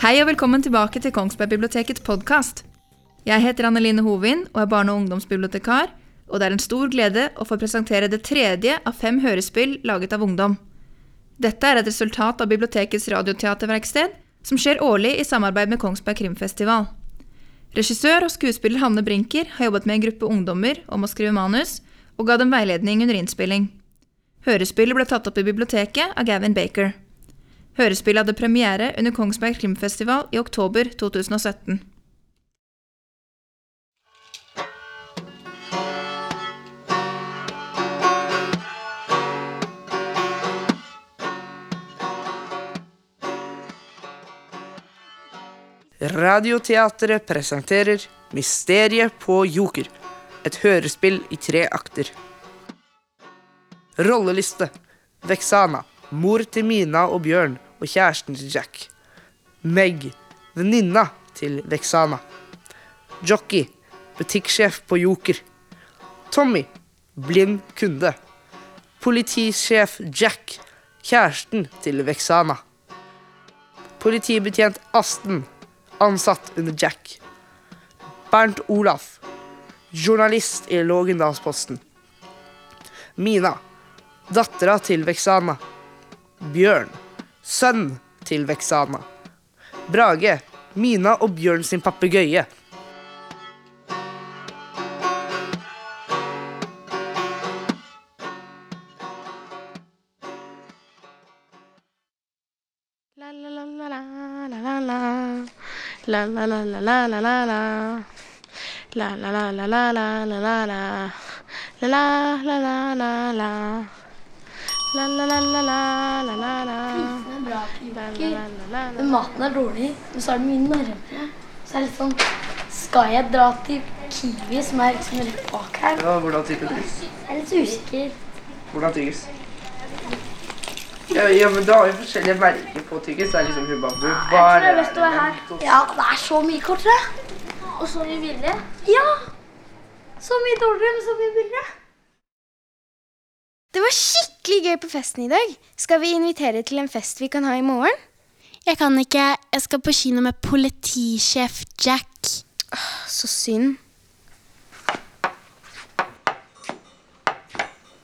Hei og velkommen tilbake til Kongsbergbibliotekets podkast. Jeg heter Anneline Hovin og er barne- og ungdomsbibliotekar, og det er en stor glede å få presentere det tredje av fem hørespill laget av ungdom. Dette er et resultat av bibliotekets radioteaterverksted, som skjer årlig i samarbeid med Kongsberg Krimfestival. Regissør og skuespiller Hanne Brinker har jobbet med en gruppe ungdommer om å skrive manus, og ga dem veiledning under innspilling. Hørespillet ble tatt opp i biblioteket av Gavin Baker. Hørespillet hadde premiere under Kongsberg Krimfestival i oktober 2017. Radioteatret presenterer Mysteriet på Joker. Et hørespill i tre akter. Rolleliste. Vexana. Mor til Mina og Bjørn og kjæresten til Jack. Meg. Venninna til Vexana. Jockey. Butikksjef på Joker. Tommy. Blind kunde. Politisjef Jack. Kjæresten til Vexana. Politibetjent Asten ansatt under Jack. Bernt Olaf, journalist i Lågendalsposten. Mina, dattera til Vexana. Bjørn, sønn til Vexana. Brage, Mina og Bjørn sin papegøye. La la la. Prisene er bra La la prikker, la la la men la. maten er dårlig. Men så er det mye nærmere. Så er det litt sånn Skal jeg dra til Kiwi, som er liksom rett bak her? Ja, hvordan type du? Jeg er litt usikker. Hvordan tykkes? Ja, ja, men du har jo forskjellige merker på tykkes. Det er liksom Hubabu. Jeg tror det er best å være her. Ja, det er så mye kortere. Og så mye billigere. Ja! Så mye dårligere, men så mye billigere. Det var skikkelig gøy på festen i dag. Skal vi invitere til en fest vi kan ha i morgen? Jeg kan ikke. Jeg skal på kino med politisjef Jack. Åh, Så synd.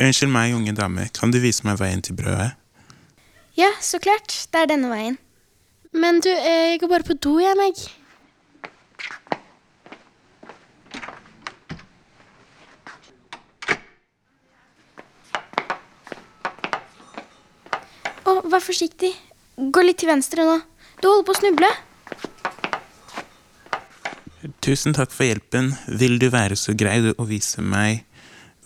Unnskyld meg, unge dame, kan du vise meg veien til brødet? Ja, så klart. Det er denne veien. Men du, eh, jeg går bare på do, jeg, meg. Å, vær forsiktig. Gå litt til venstre nå. Du holder på å snuble. Tusen takk for hjelpen. Vil du være så grei å vise meg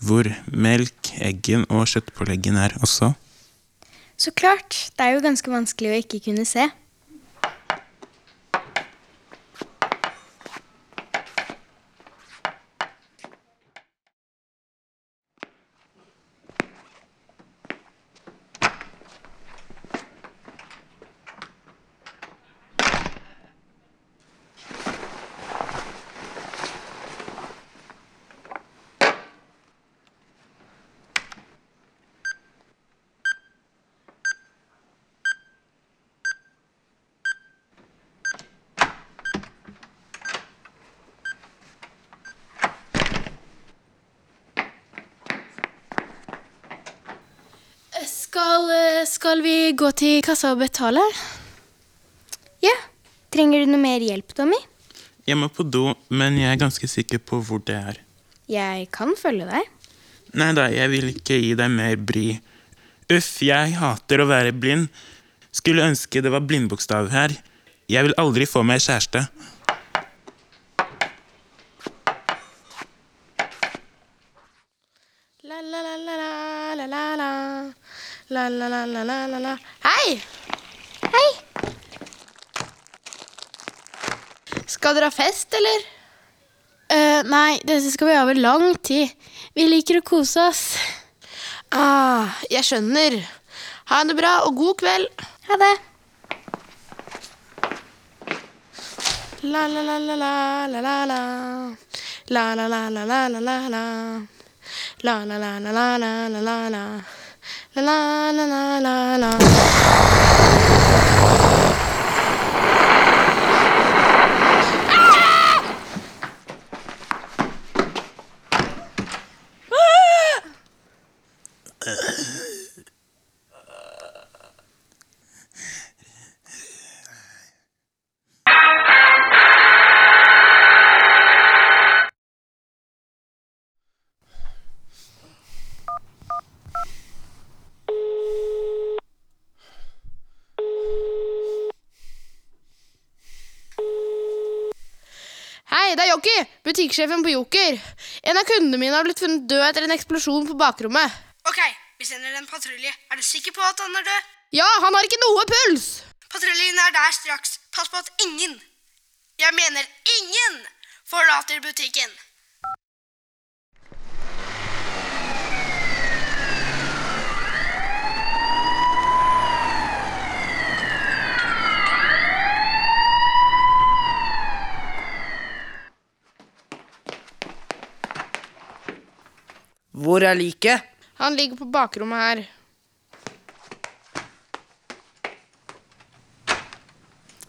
hvor melk, eggen og kjøttpåleggen er også? Så klart. Det er jo ganske vanskelig å ikke kunne se. Skal, eh, skal vi gå til kassa og betale? Ja. Trenger du noe mer hjelp, Tommy? Jeg må på do, men jeg er ganske sikker på hvor det er. Jeg kan følge deg. Nei da, jeg vil ikke gi deg mer bry. Uff, jeg hater å være blind. Skulle ønske det var blindbokstav her. Jeg vil aldri få meg kjæreste. La la la la la la la Hei! Hei. Skal dere ha fest, eller? Eh, nei, dette skal vi ha over lang tid. Vi liker å kose oss. Ah, jeg skjønner. Ha det bra og god kveld. Ha det. La la la la la la la la. Jokki, butikksjefen på Joker. En av kundene mine har blitt funnet død etter en eksplosjon på bakrommet. Ok, vi sender en patrulje. Er du sikker på at han er død? Ja, han har ikke noe puls! Patruljen er der straks. Pass på at ingen, jeg mener ingen, forlater butikken. Hvor er liket? Han ligger på bakrommet her.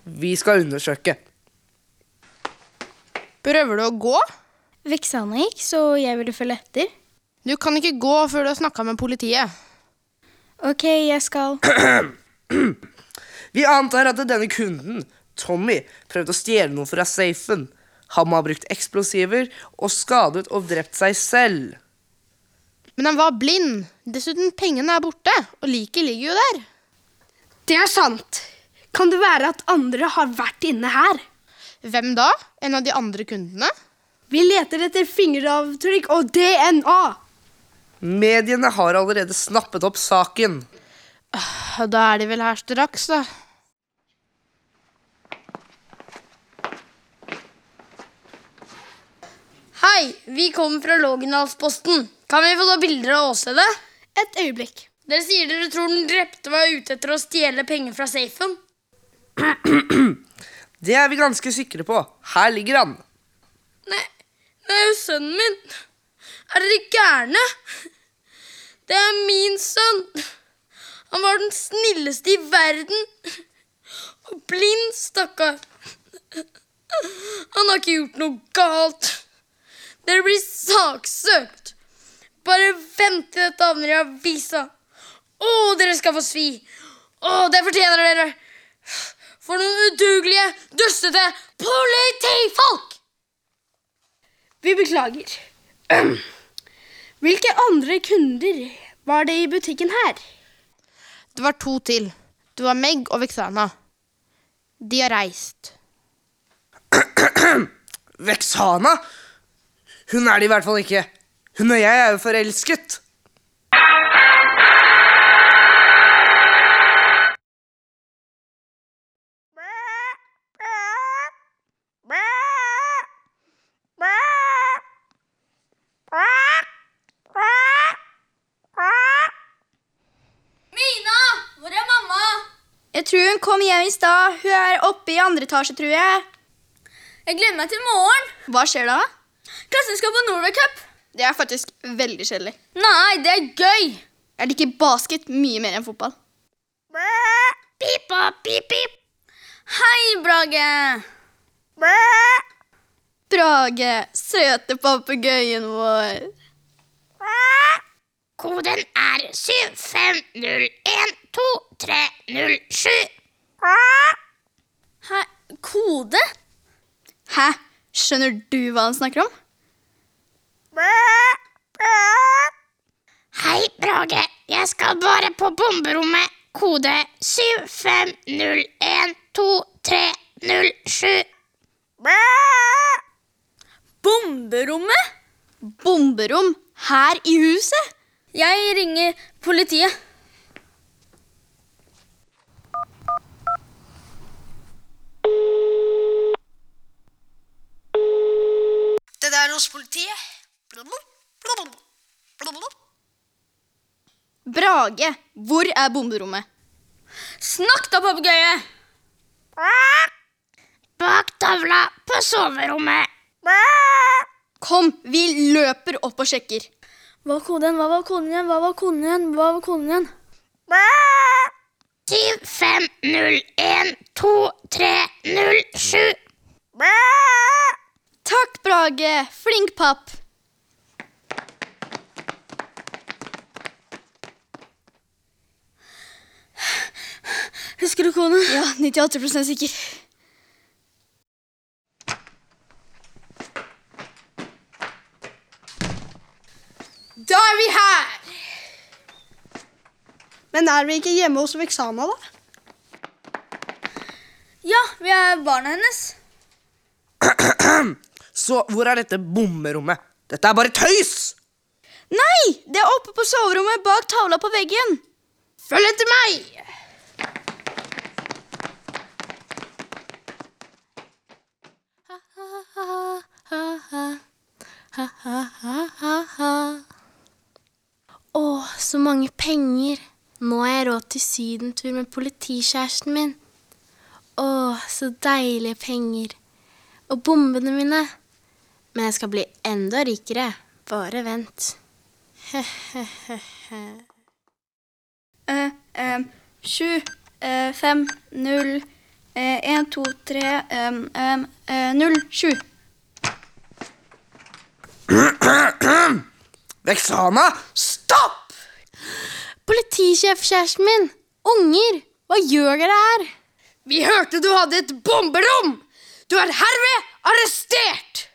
Vi skal undersøke. Prøver du å gå? Veksane gikk, så jeg ville følge etter. Du kan ikke gå før du har snakka med politiet. Ok, jeg skal. Vi antar at denne kunden, Tommy, prøvde å stjele noe fra safen. Han må ha brukt eksplosiver og skadet og drept seg selv. Men han var blind. Dessuten, pengene er borte, og liket ligger jo der. Det er sant. Kan det være at andre har vært inne her? Hvem da? En av de andre kundene? Vi leter etter fingeravtrykk og DNA. Mediene har allerede snappet opp saken. Da er de vel her straks, da. Hei, vi kommer fra Lågendalsposten. Kan vi få ta bilder av åstedet? Et øyeblikk. Dere sier dere tror den drepte var ute etter å stjele penger fra safen. Det er vi ganske sikre på. Her ligger han. Nei, det er jo sønnen min. Er dere gærne? Det er min sønn. Han var den snilleste i verden. Og blind, stakkar. Han har ikke gjort noe galt. Dere blir saksøkt. Bare vent til dette havner i avisa. Å, dere skal få svi. Å, det fortjener dere. For noen udugelige, dustete politifolk! Vi beklager. Hvilke andre kunder var det i butikken her? Det var to til. Det var Meg og Vexana. De har reist. Vexana? Hun er det i hvert fall ikke. Hun og jeg er jo forelsket. Mina, hvor mamma? Jeg tror hun kom hjem i stad. Hun er oppe i andre etasje, tror jeg. Jeg gleder meg til morgen. Hva skjer da? Klassen skal på Norway Cup. Det er faktisk veldig kjedelig. Nei, det er gøy. Jeg liker basket mye mer enn fotball. Pipa, pip, pip. Hei, Brage. Brage, søte papegøyen vår. Koden er 75012307. Hæ? Kode? Hæ? Skjønner du hva han snakker om? Hei, Brage. Jeg skal bare på bomberommet. Kode 75012307. Bomberommet? Bomberom her i huset? Jeg ringer politiet. Det der er hos politiet. Brage, hvor er bomberommet? Snakk da, papegøye! bak tavla på soverommet. Kom, vi løper opp og sjekker. Hva var koden igjen? Hva var koden igjen? Hva var koden igjen? Hva var koden igjen? 75012307. Takk, Brage. Flink papp. Husker du kone? Ja, 98 sikker. Da er vi her! Men er vi ikke hjemme hos Vexana, da? Ja, vi er barna hennes. Så hvor er dette bommerommet? Dette er bare tøys! Nei! Det er oppe på soverommet bak tavla på veggen. Følg etter meg! Å, så mange penger. Nå har jeg råd til sydentur med politikjæresten min. Å, så deilige penger. Og bombene mine. Men jeg skal bli enda rikere. Bare vent. Eh, eh, sju, uh, fem, null, eh, en, to, tre, eh, null, sju. Vexana, stopp! Politisjefkjæresten min! Unger! Hva gjør dere her? Vi hørte du hadde et bomberom! Du er herved arrestert!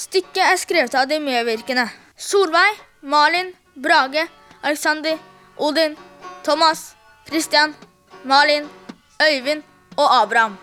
Stykket er skrevet av de medvirkende. Solveig, Malin, Brage, Alexander, Odin, Thomas, Christian, Malin, Øyvind og Abraham.